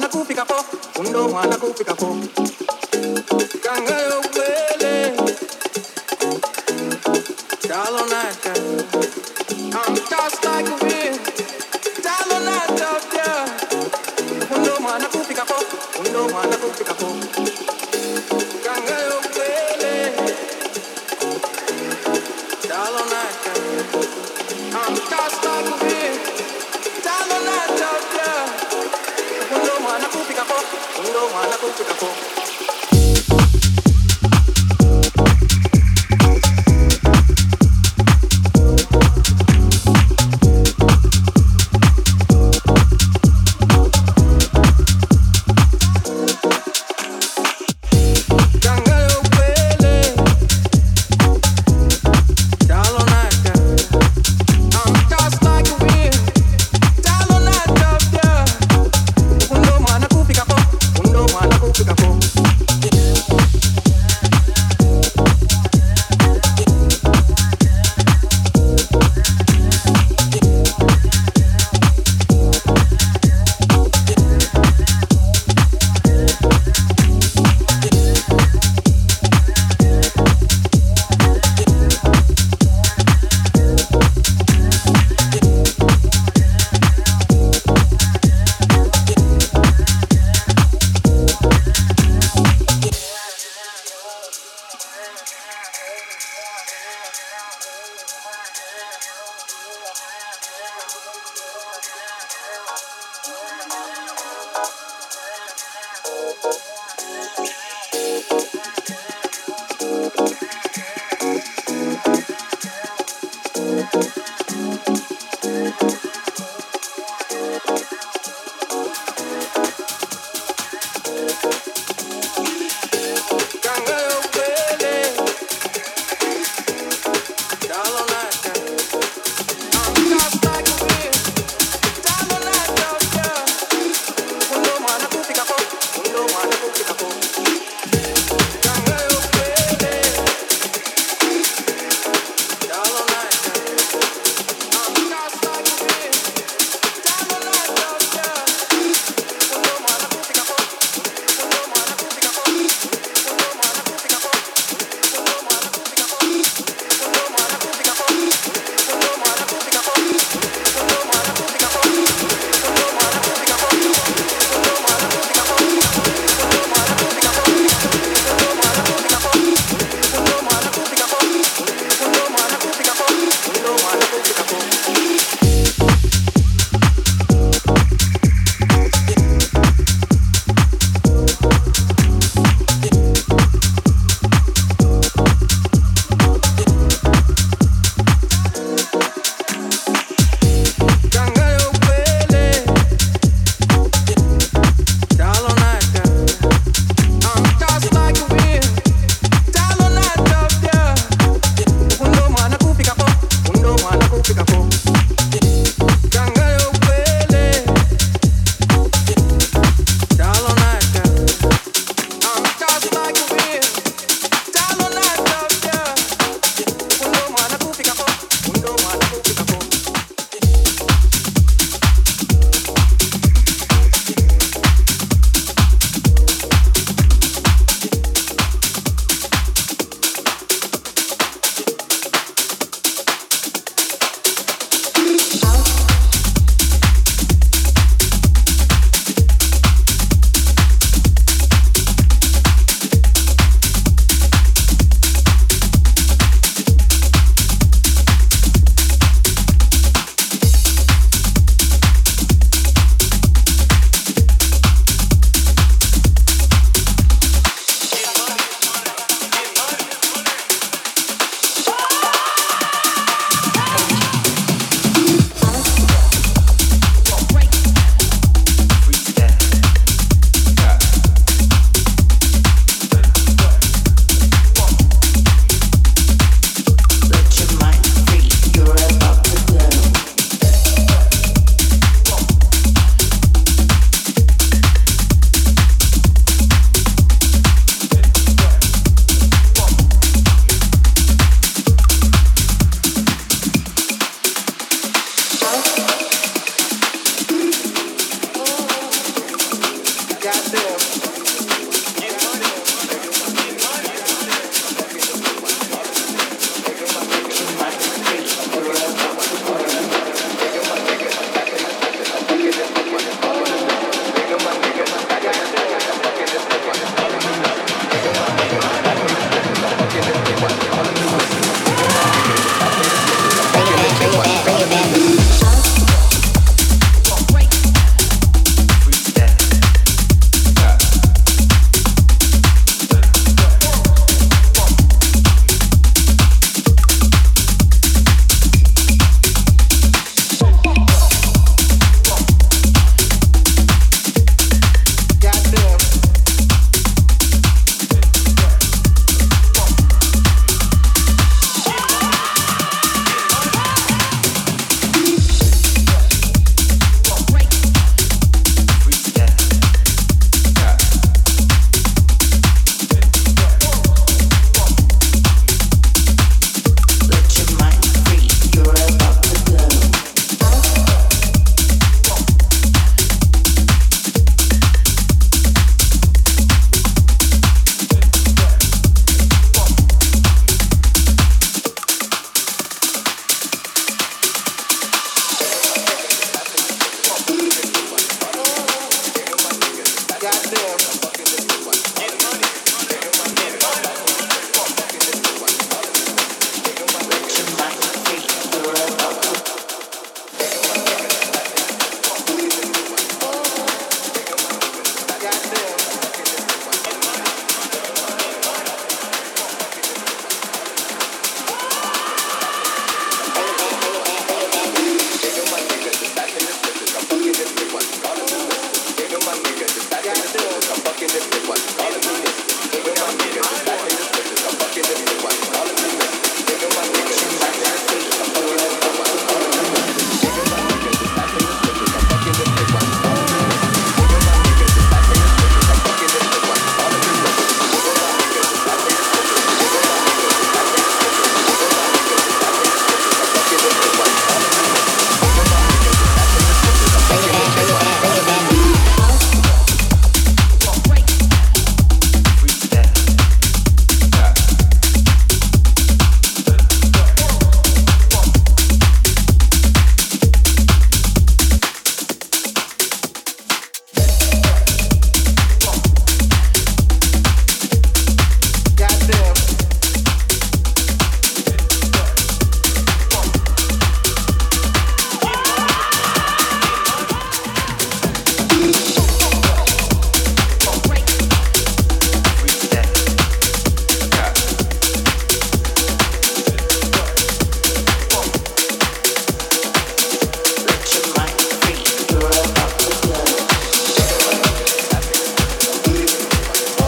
mwana kufika po, ufundo mwana kufika po.